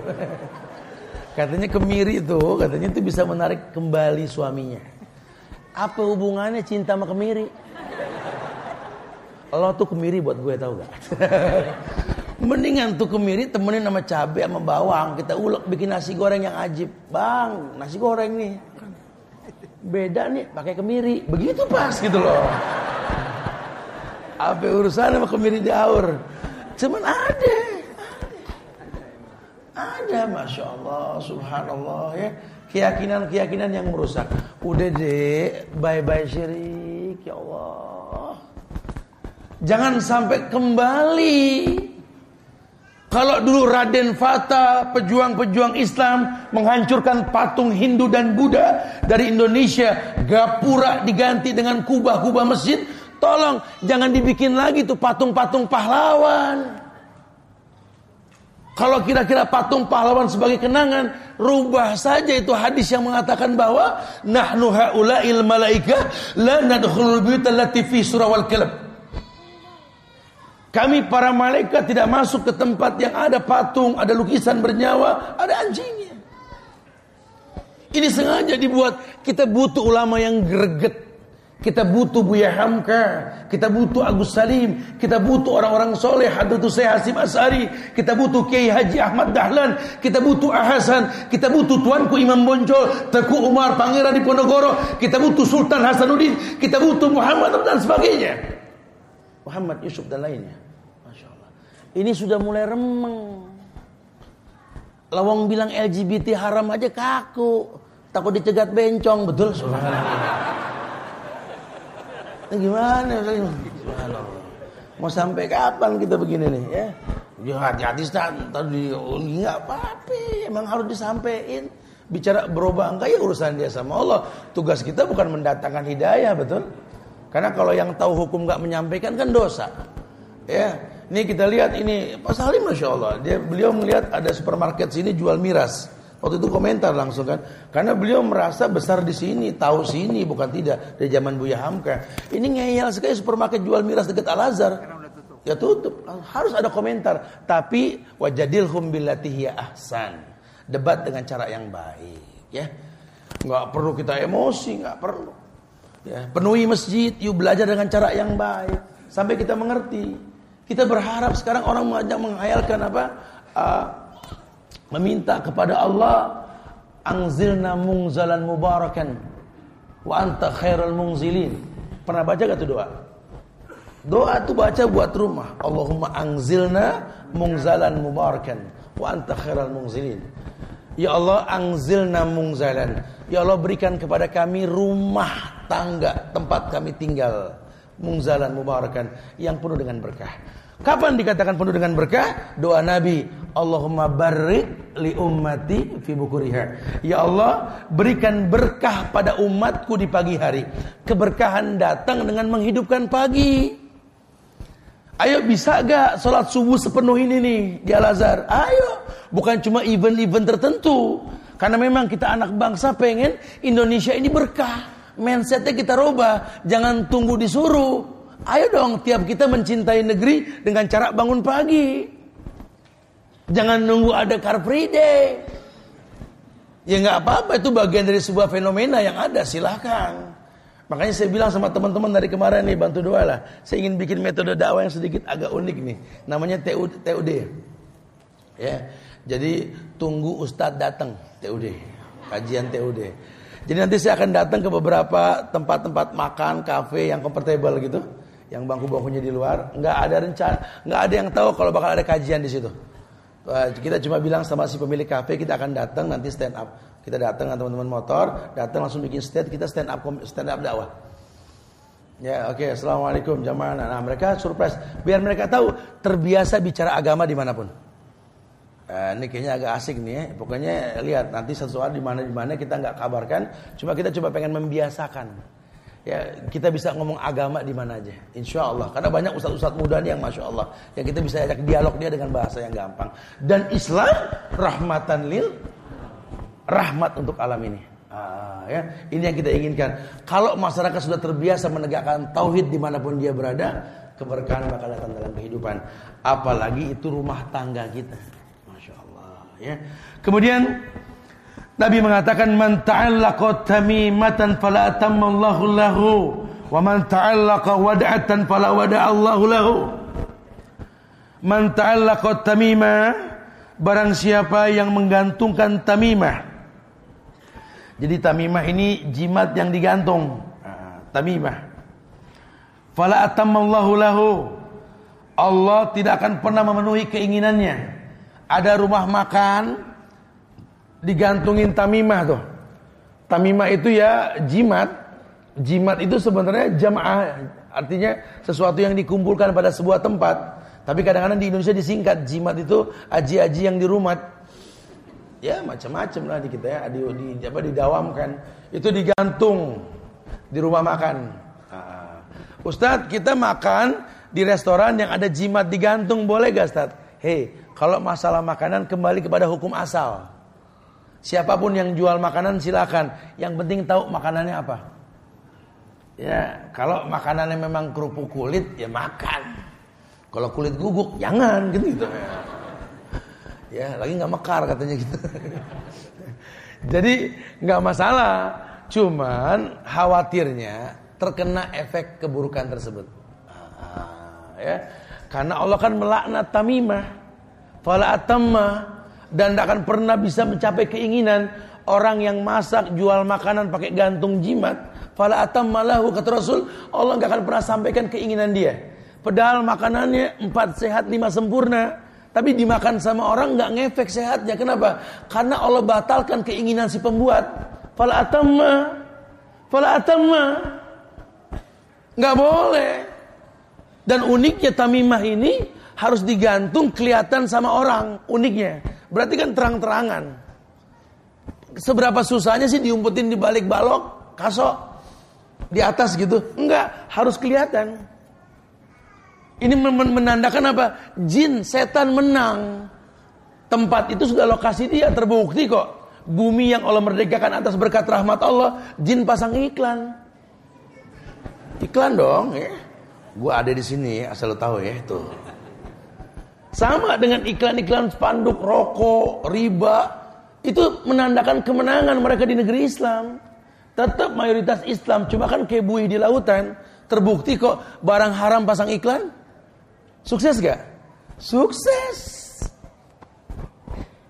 Katanya kemiri itu, katanya itu bisa menarik kembali suaminya. Apa hubungannya cinta sama kemiri? Lo tuh kemiri buat gue tau gak? Mendingan tuh kemiri temenin sama cabai sama bawang. Kita ulek bikin nasi goreng yang ajib. Bang, nasi goreng nih. Beda nih pakai kemiri. Begitu pas gitu loh. Apa urusan sama kemiri diaur? Cuman ada. Ada Masya Allah Subhanallah ya. Keyakinan-keyakinan yang merusak. Udah deh Bye-bye syirik Ya Allah. Jangan sampai kembali. Kalau dulu Raden Fata, pejuang-pejuang Islam menghancurkan patung Hindu dan Buddha dari Indonesia, gapura diganti dengan kubah-kubah masjid, tolong jangan dibikin lagi tuh patung-patung pahlawan. Kalau kira-kira patung pahlawan sebagai kenangan, rubah saja itu hadis yang mengatakan bahwa nahnu haula'il malaika la nadkhulul buyut allati fi surah wal kalb. Kami para malaikat tidak masuk ke tempat yang ada patung, ada lukisan bernyawa, ada anjingnya. Ini sengaja dibuat kita butuh ulama yang greget kita butuh Buya Hamka, kita butuh Agus Salim, kita butuh orang-orang soleh, Hadratu Syekh Hasim Asari, kita butuh Kiai Haji Ahmad Dahlan, kita butuh Ahasan, kita butuh Tuanku Imam Boncol, Teku Umar Pangeran di Ponorogo, kita butuh Sultan Hasanuddin, kita butuh Muhammad dan sebagainya. Muhammad Yusuf dan lainnya. Masya Allah. Ini sudah mulai remeng. Lawang bilang LGBT haram aja kaku. Takut dicegat bencong, betul? Subhanallah. Nah, gimana Mau sampai kapan kita begini nih ya? Ya hati-hati tadi nggak apa-apa, emang harus disampaikan. Bicara berubah enggak ya urusan dia sama Allah. Tugas kita bukan mendatangkan hidayah, betul? Karena kalau yang tahu hukum nggak menyampaikan kan dosa. Ya, ini kita lihat ini Pak Salim Masya Allah dia beliau melihat ada supermarket sini jual miras Waktu itu komentar langsung kan, karena beliau merasa besar di sini, tahu sini bukan tidak dari zaman Buya Hamka. Ini ngeyel sekali supermarket jual miras dekat Al Azhar. Ya tutup, harus ada komentar. Tapi wajadilhum billati ahsan. Debat dengan cara yang baik, ya. Enggak perlu kita emosi, enggak perlu. Ya, penuhi masjid, yuk belajar dengan cara yang baik sampai kita mengerti. Kita berharap sekarang orang mengajak menghayalkan apa? Uh, meminta kepada Allah angzilna mungzalan mubarakan wa anta mungzilin. Pernah baca gak tuh doa? Doa tuh baca buat rumah. Allahumma angzilna mungzalan mubarakan wa anta khairul mungzilin. Ya Allah angzilna mungzalan. Ya Allah berikan kepada kami rumah tangga tempat kami tinggal. Mungzalan mubarakan yang penuh dengan berkah. Kapan dikatakan penuh dengan berkah? Doa Nabi, Allahumma barik li ummati fi bukuriha. Ya Allah, berikan berkah pada umatku di pagi hari. Keberkahan datang dengan menghidupkan pagi. Ayo bisa gak sholat subuh sepenuh ini nih di Al-Azhar? Ayo, bukan cuma event-event tertentu. Karena memang kita anak bangsa pengen Indonesia ini berkah. Mindsetnya kita rubah, jangan tunggu disuruh. Ayo dong tiap kita mencintai negeri dengan cara bangun pagi. Jangan nunggu ada car free day. Ya nggak apa-apa itu bagian dari sebuah fenomena yang ada silahkan. Makanya saya bilang sama teman-teman dari kemarin nih bantu doa lah. Saya ingin bikin metode dakwah yang sedikit agak unik nih. Namanya TUD. TUD. Ya. Jadi tunggu Ustadz datang TUD. Kajian TUD. Jadi nanti saya akan datang ke beberapa tempat-tempat makan, kafe yang comfortable gitu yang bangku-bangkunya di luar, nggak ada rencana, nggak ada yang tahu kalau bakal ada kajian di situ. Kita cuma bilang sama si pemilik kafe kita akan datang nanti stand up. Kita datang dengan teman-teman motor, datang langsung bikin stand, kita stand up stand up dakwah. Ya oke, okay. assalamualaikum jamaah. Nah mereka surprise, biar mereka tahu terbiasa bicara agama di mana pun. Eh, ini kayaknya agak asik nih ya. Pokoknya lihat nanti sesuatu di mana di mana kita nggak kabarkan, cuma kita coba pengen membiasakan ya kita bisa ngomong agama di mana aja insya Allah karena banyak ustadz-ustadz muda nih yang masya Allah yang kita bisa ajak dialog dia dengan bahasa yang gampang. Dan Islam rahmatan lil rahmat untuk alam ini. Ah, ya. Ini yang kita inginkan. Kalau masyarakat sudah terbiasa menegakkan tauhid di mana pun dia berada keberkahan bakal datang dalam kehidupan. Apalagi itu rumah tangga kita. Masya Allah ya. Kemudian Nabi mengatakan man ta'allaqa tamimatan fala atammallahu lahu wa man ta'allaqa wad'atan fala wada'allahu lahu. Man ta'allaqa tamima barang siapa yang menggantungkan tamimah. Jadi tamimah ini jimat yang digantung. Ah, tamimah. Fala atammallahu lahu. Allah tidak akan pernah memenuhi keinginannya. Ada rumah makan, digantungin tamimah tuh. Tamimah itu ya jimat. Jimat itu sebenarnya jamaah, artinya sesuatu yang dikumpulkan pada sebuah tempat. Tapi kadang-kadang di Indonesia disingkat jimat itu aji-aji yang di rumah. Ya macam-macam lah di kita ya, di, di apa didawamkan. Itu digantung di rumah makan. Ah. Ustadz kita makan di restoran yang ada jimat digantung boleh gak Ustadz? Hei, kalau masalah makanan kembali kepada hukum asal. Siapa pun yang jual makanan silakan. Yang penting tahu makanannya apa. Ya, kalau makanannya memang kerupuk kulit ya makan. Kalau kulit guguk jangan gitu gitu. Ya, lagi nggak mekar katanya gitu. Jadi nggak masalah. Cuman khawatirnya terkena efek keburukan tersebut. Ah, ya. Karena Allah kan melaknat tamimah. Fala atamma dan tidak akan pernah bisa mencapai keinginan orang yang masak jual makanan pakai gantung jimat. Fala malahu kata Rasul Allah nggak akan pernah sampaikan keinginan dia. Padahal makanannya empat sehat lima sempurna. Tapi dimakan sama orang nggak ngefek sehatnya. Kenapa? Karena Allah batalkan keinginan si pembuat. Fala atamma. Fala atamma. Nggak boleh. Dan uniknya tamimah ini harus digantung kelihatan sama orang uniknya. Berarti kan terang-terangan. Seberapa susahnya sih diumpetin di balik balok, kasok, di atas gitu? Enggak, harus kelihatan. Ini menandakan apa? Jin, setan menang. Tempat itu sudah lokasi dia terbukti kok. Bumi yang Allah merdekakan atas berkat rahmat Allah, jin pasang iklan. Iklan dong, ya. Gua ada di sini, asal lo tahu ya, tuh. Sama dengan iklan-iklan spanduk rokok, riba. Itu menandakan kemenangan mereka di negeri Islam. Tetap mayoritas Islam. Cuma kan kayak di lautan. Terbukti kok barang haram pasang iklan. Sukses gak? Sukses.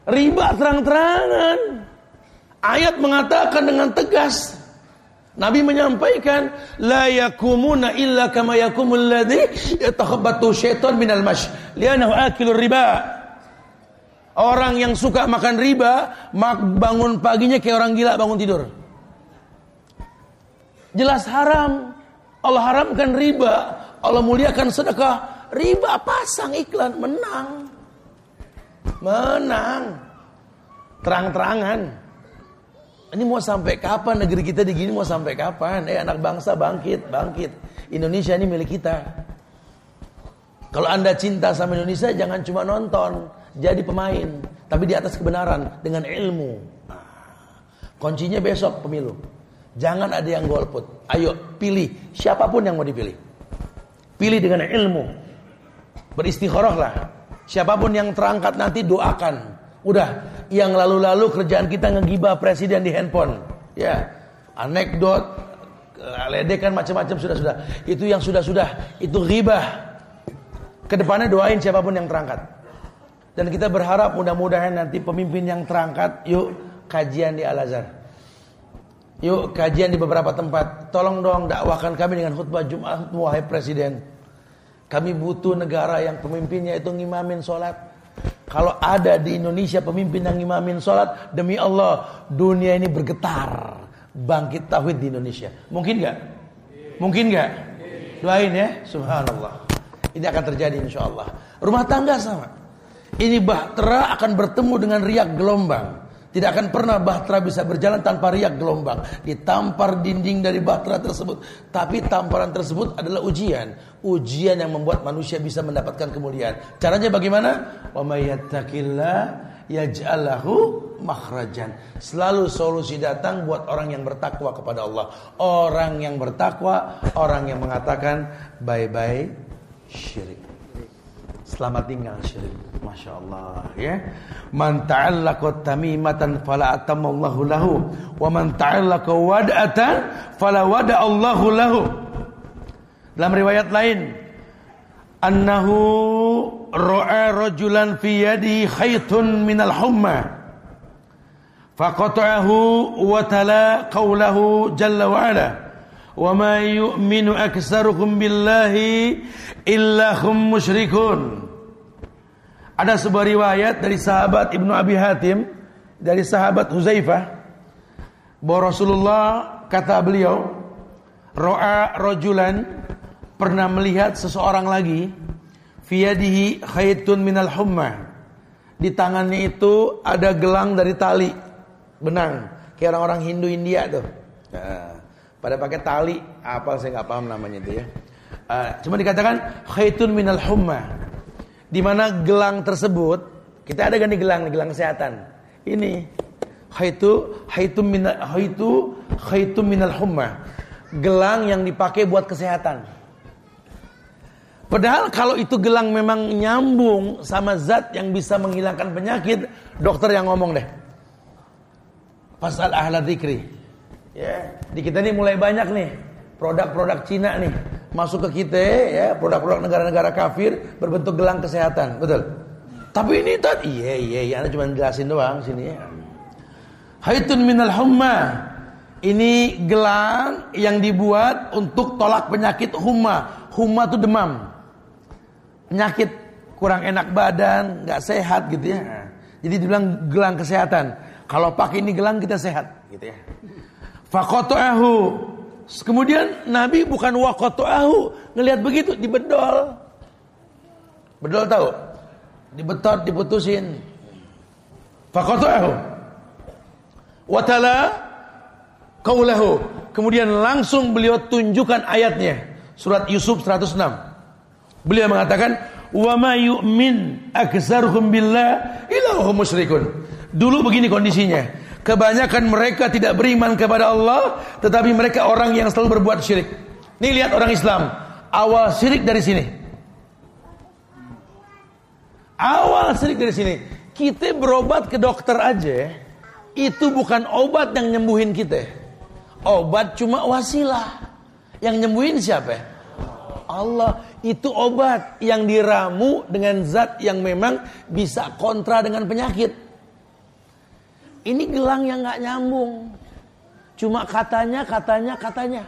Riba terang-terangan. Ayat mengatakan dengan tegas. Nabi menyampaikan la yakumuna illa kama yakumul ladzi yatakhabbatu syaitan minal mash lianahu akilur riba. Orang yang suka makan riba, bangun paginya kayak orang gila bangun tidur. Jelas haram. Allah haramkan riba. Allah muliakan sedekah. Riba pasang iklan menang. Menang. Terang-terangan. Ini mau sampai kapan negeri kita digini mau sampai kapan? Eh anak bangsa bangkit, bangkit. Indonesia ini milik kita. Kalau anda cinta sama Indonesia jangan cuma nonton, jadi pemain, tapi di atas kebenaran dengan ilmu. Nah, kuncinya besok pemilu. Jangan ada yang golput. Ayo pilih siapa pun yang mau dipilih. Pilih dengan ilmu. Beristikharahlah. Siapa pun yang terangkat nanti doakan. Udah, yang lalu-lalu kerjaan kita ngegibah presiden di handphone. Ya, anekdot, ledekan macam-macam sudah-sudah. Itu yang sudah-sudah, itu ghibah. Ke depannya doain siapa pun yang terangkat. Dan kita berharap mudah-mudahan nanti pemimpin yang terangkat, yuk kajian di Al-Azhar. Yuk kajian di beberapa tempat. Tolong dong dakwahkan kami dengan khutbah Jumat, wahai Presiden. Kami butuh negara yang pemimpinnya itu ngimamin sholat. Kalau ada di Indonesia pemimpin yang ngimamin sholat, demi Allah dunia ini bergetar. Bangkit tauhid di Indonesia. Mungkin gak? Mungkin gak? Doain ya. Subhanallah. Ini akan terjadi insya Allah. Rumah tangga sama. Ini bahtera akan bertemu dengan riak gelombang. Tidak akan pernah bahtera bisa berjalan tanpa riak gelombang. Ditampar dinding dari bahtera tersebut. Tapi tamparan tersebut adalah ujian. Ujian yang membuat manusia bisa mendapatkan kemuliaan. Caranya bagaimana? Wa yaj'alahu makhrajan. Selalu solusi datang buat orang yang bertakwa kepada Allah. Orang yang bertakwa, orang yang mengatakan bye-bye syirik. Selamat tinggal syirik. Masya Allah ya. Man ta'allaqa tamimatan fala atamallahu lahu wa man ta'allaqa wad'atan fala wada'allahu lahu. Dalam riwayat lain annahu ra'a rajulan fi yadi khaytun minal humma faqata'ahu wa tala qawlahu jalla wa ala wa ma yu'minu aktsaruhum billahi illa hum musyrikun. Ada sebuah riwayat dari sahabat Ibnu Abi Hatim dari sahabat Huzaifah bahwa Rasulullah kata beliau ro'a rojulan pernah melihat seseorang lagi fiyadihi khaytun minal humma. Di tangannya itu ada gelang dari tali. Benang. Kayak orang-orang Hindu India tuh. Nah, pada pakai tali apa saya nggak paham namanya itu ya Uh, cuma dikatakan khaitun minal humma. Di mana gelang tersebut kita ada ganti gelang gelang kesehatan. Ini khaitu khaitu minal khaitu khaitu minal humma. Gelang yang dipakai buat kesehatan. Padahal kalau itu gelang memang nyambung sama zat yang bisa menghilangkan penyakit, dokter yang ngomong deh. Pasal ahla dzikri. Ya, di kita ini mulai banyak nih. Produk-produk Cina nih. Masuk ke kita ya. Produk-produk negara-negara kafir berbentuk gelang kesehatan. Betul? Tapi ini tadi iya iya iya. Anda cuma jelasin doang sini ya. Haitun minal humma. Ini gelang yang dibuat untuk tolak penyakit humma. Humma itu demam. Penyakit kurang enak badan nggak sehat gitu ya. Jadi dibilang gelang kesehatan. Kalau pakai ini gelang kita sehat gitu ya fakotoahu Kemudian Nabi bukan ahu ngelihat begitu dibedol. Bedol tahu? Dibetot, diputusin. ahu. Watala kaulahu. Kemudian langsung beliau tunjukkan ayatnya. Surat Yusuf 106. Beliau mengatakan, "Wa ma yu'min billah illa musyrikun." Dulu begini kondisinya. Kebanyakan mereka tidak beriman kepada Allah, tetapi mereka orang yang selalu berbuat syirik. Nih lihat orang Islam, awal syirik dari sini. Awal syirik dari sini. Kita berobat ke dokter aja, itu bukan obat yang nyembuhin kita. Obat cuma wasilah. Yang nyembuhin siapa? Allah itu obat yang diramu dengan zat yang memang bisa kontra dengan penyakit. Ini gelang yang nggak nyambung. Cuma katanya, katanya, katanya.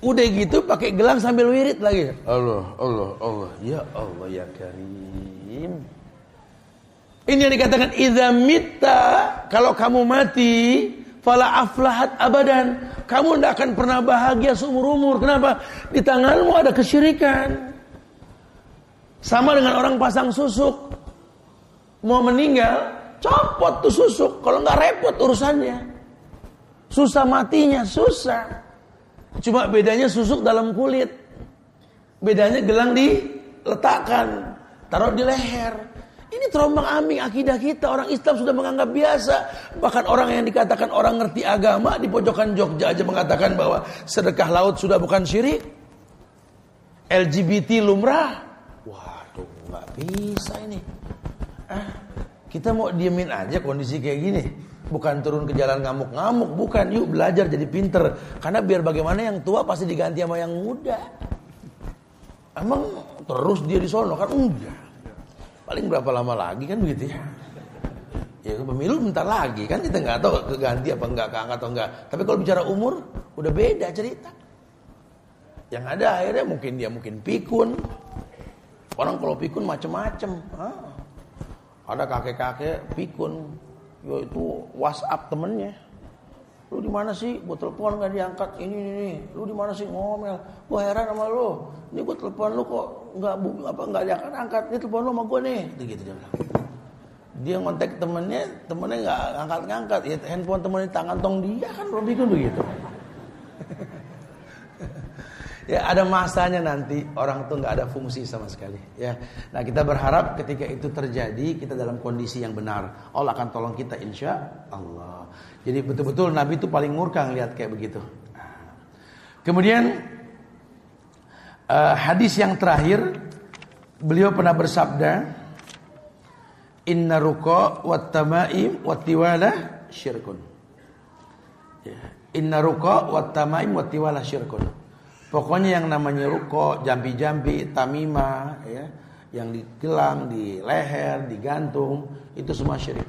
Udah gitu pakai gelang sambil wirid lagi. Allah, Allah, Allah. Ya Allah ya Karim. Ini yang dikatakan idza mitta kalau kamu mati fala aflahat abadan. Kamu tidak akan pernah bahagia seumur umur. Kenapa? Di tanganmu ada kesyirikan. Sama dengan orang pasang susuk. Mau meninggal, copot tuh susuk. Kalau nggak repot urusannya. Susah matinya, susah. Cuma bedanya susuk dalam kulit. Bedanya gelang diletakkan, taruh di leher. Ini terombang ambing akidah kita. Orang Islam sudah menganggap biasa. Bahkan orang yang dikatakan orang ngerti agama di pojokan Jogja aja mengatakan bahwa sedekah laut sudah bukan syirik. LGBT lumrah. Waduh, nggak bisa ini. Ah, kita mau diemin aja kondisi kayak gini. Bukan turun ke jalan ngamuk-ngamuk, bukan. Yuk belajar jadi pinter. Karena biar bagaimana yang tua pasti diganti sama yang muda. Emang terus dia di sono kan enggak. Paling berapa lama lagi kan begitu ya? Ya pemilu bentar lagi kan kita nggak tahu keganti apa enggak keangkat atau enggak. Tapi kalau bicara umur udah beda cerita. Yang ada akhirnya mungkin dia mungkin pikun. Orang kalau pikun macem-macem. Ada kakek-kakek pikun. Yaitu WhatsApp temennya. Lu di mana sih? Gue telepon nggak diangkat. Ini ini ini. Lu di mana sih ngomel? Gue heran sama lu. Ini gue telepon lu kok nggak apa nggak diangkat angkat. Ini telepon lu sama gue nih. Gitu dia bilang. Dia ngontek temennya, temennya nggak angkat ngangkat. Ya handphone temennya tangan tong dia kan belum bikin begitu. Ya ada masanya nanti orang tuh nggak ada fungsi sama sekali ya nah kita berharap ketika itu terjadi kita dalam kondisi yang benar Allah akan tolong kita insya Allah jadi betul-betul Nabi itu paling murka lihat kayak begitu. Kemudian uh, hadis yang terakhir beliau pernah bersabda Inna ruqa wat tamaim wat tiwala syirkun. Ya. Inna ruqa wat tamaim wat tiwala syirkun. Pokoknya yang namanya ruko, jambi-jambi, tamimah, ya, yang di gelang, di leher, digantung, itu semua syirik.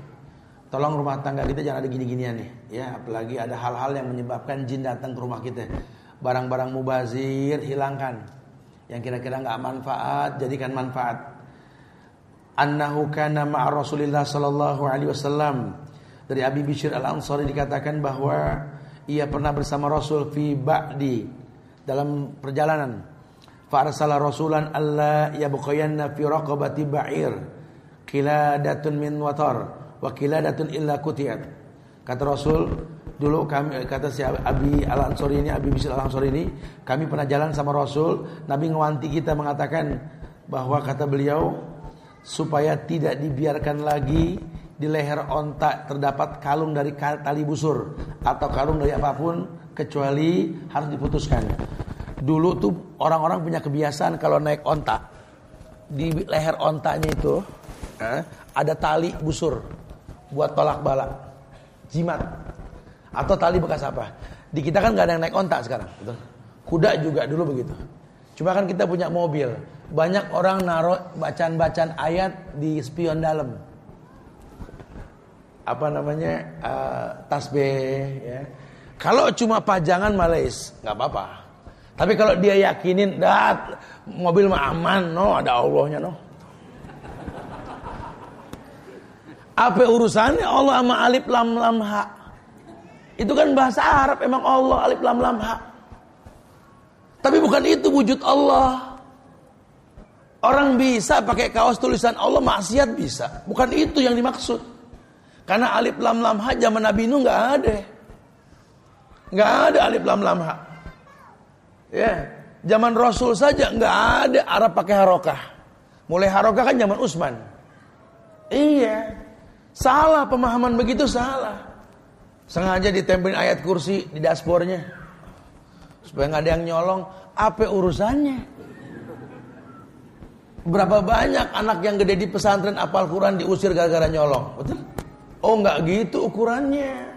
Tolong rumah tangga kita jangan ada gini-ginian nih, ya. Apalagi ada hal-hal yang menyebabkan jin datang ke rumah kita. Barang-barang mubazir hilangkan. Yang kira-kira nggak manfaat, jadikan manfaat. Annahu kana ma'a Rasulillah sallallahu alaihi wasallam. Dari Abi Bishr Al-Ansari dikatakan bahwa ia pernah bersama Rasul fi ba'di dalam perjalanan. Fa'arsala rasulan alla yabqayanna fi raqabati ba'ir qiladatun min watar wakiladatun illa kutiyat. Kata Rasul, dulu kami kata si Abi Al Ansori ini, Abi Bishr Al Ansori ini, kami pernah jalan sama Rasul, Nabi ngewanti kita mengatakan bahwa kata beliau supaya tidak dibiarkan lagi di leher onta terdapat kalung dari tali busur atau kalung dari apa pun kecuali harus diputuskan. Dulu tuh orang-orang punya kebiasaan kalau naik onta di leher ontanya itu eh, ada tali busur buat tolak balak, jimat, atau tali bekas apa. Di kita kan nggak ada yang naik ontak sekarang, betul. Kuda juga dulu begitu. Cuma kan kita punya mobil. Banyak orang naruh bacaan-bacaan ayat di spion dalam. Apa namanya? Uh, tasbih ya. Kalau cuma pajangan Malaysia nggak apa-apa. Tapi kalau dia yakinin, dah mobil mah aman, no ada Allahnya no. Apa urusannya Allah sama alif lam lam ha? Itu kan bahasa Arab emang Allah alif lam lam ha. Tapi bukan itu wujud Allah. Orang bisa pakai kaos tulisan Allah maksiat bisa. Bukan itu yang dimaksud. Karena alif lam lam ha zaman Nabi Nuh nggak ada. Nggak ada alif lam lam ha. Ya, zaman Rasul saja nggak ada Arab pakai harokah. Mulai harokah kan zaman Utsman. Iya. Salah pemahaman begitu salah. Sengaja ditempelin ayat kursi di dashboardnya. Supaya nggak ada yang nyolong. Apa urusannya? Berapa banyak anak yang gede di pesantren apal Quran diusir gara-gara nyolong? Betul? Oh nggak gitu ukurannya.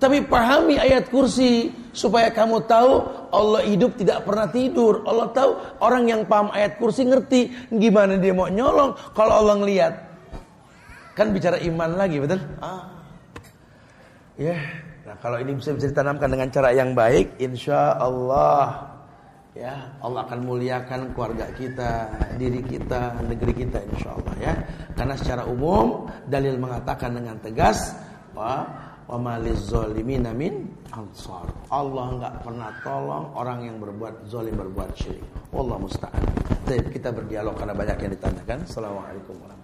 Tapi pahami ayat kursi supaya kamu tahu Allah hidup tidak pernah tidur. Allah tahu orang yang paham ayat kursi ngerti gimana dia mau nyolong kalau Allah ngelihat Kan bicara iman lagi, betul? Ah. Ya. Nah, kalau ini bisa bisa ditanamkan dengan cara yang baik, insya Allah ya Allah akan muliakan keluarga kita, diri kita, negeri kita insya Allah ya. Karena secara umum dalil mengatakan dengan tegas wa min ansar. Allah enggak pernah tolong orang yang berbuat zalim berbuat syirik. Allah musta'an. Kita berdialog karena banyak yang ditanyakan. Assalamualaikum warahmatullahi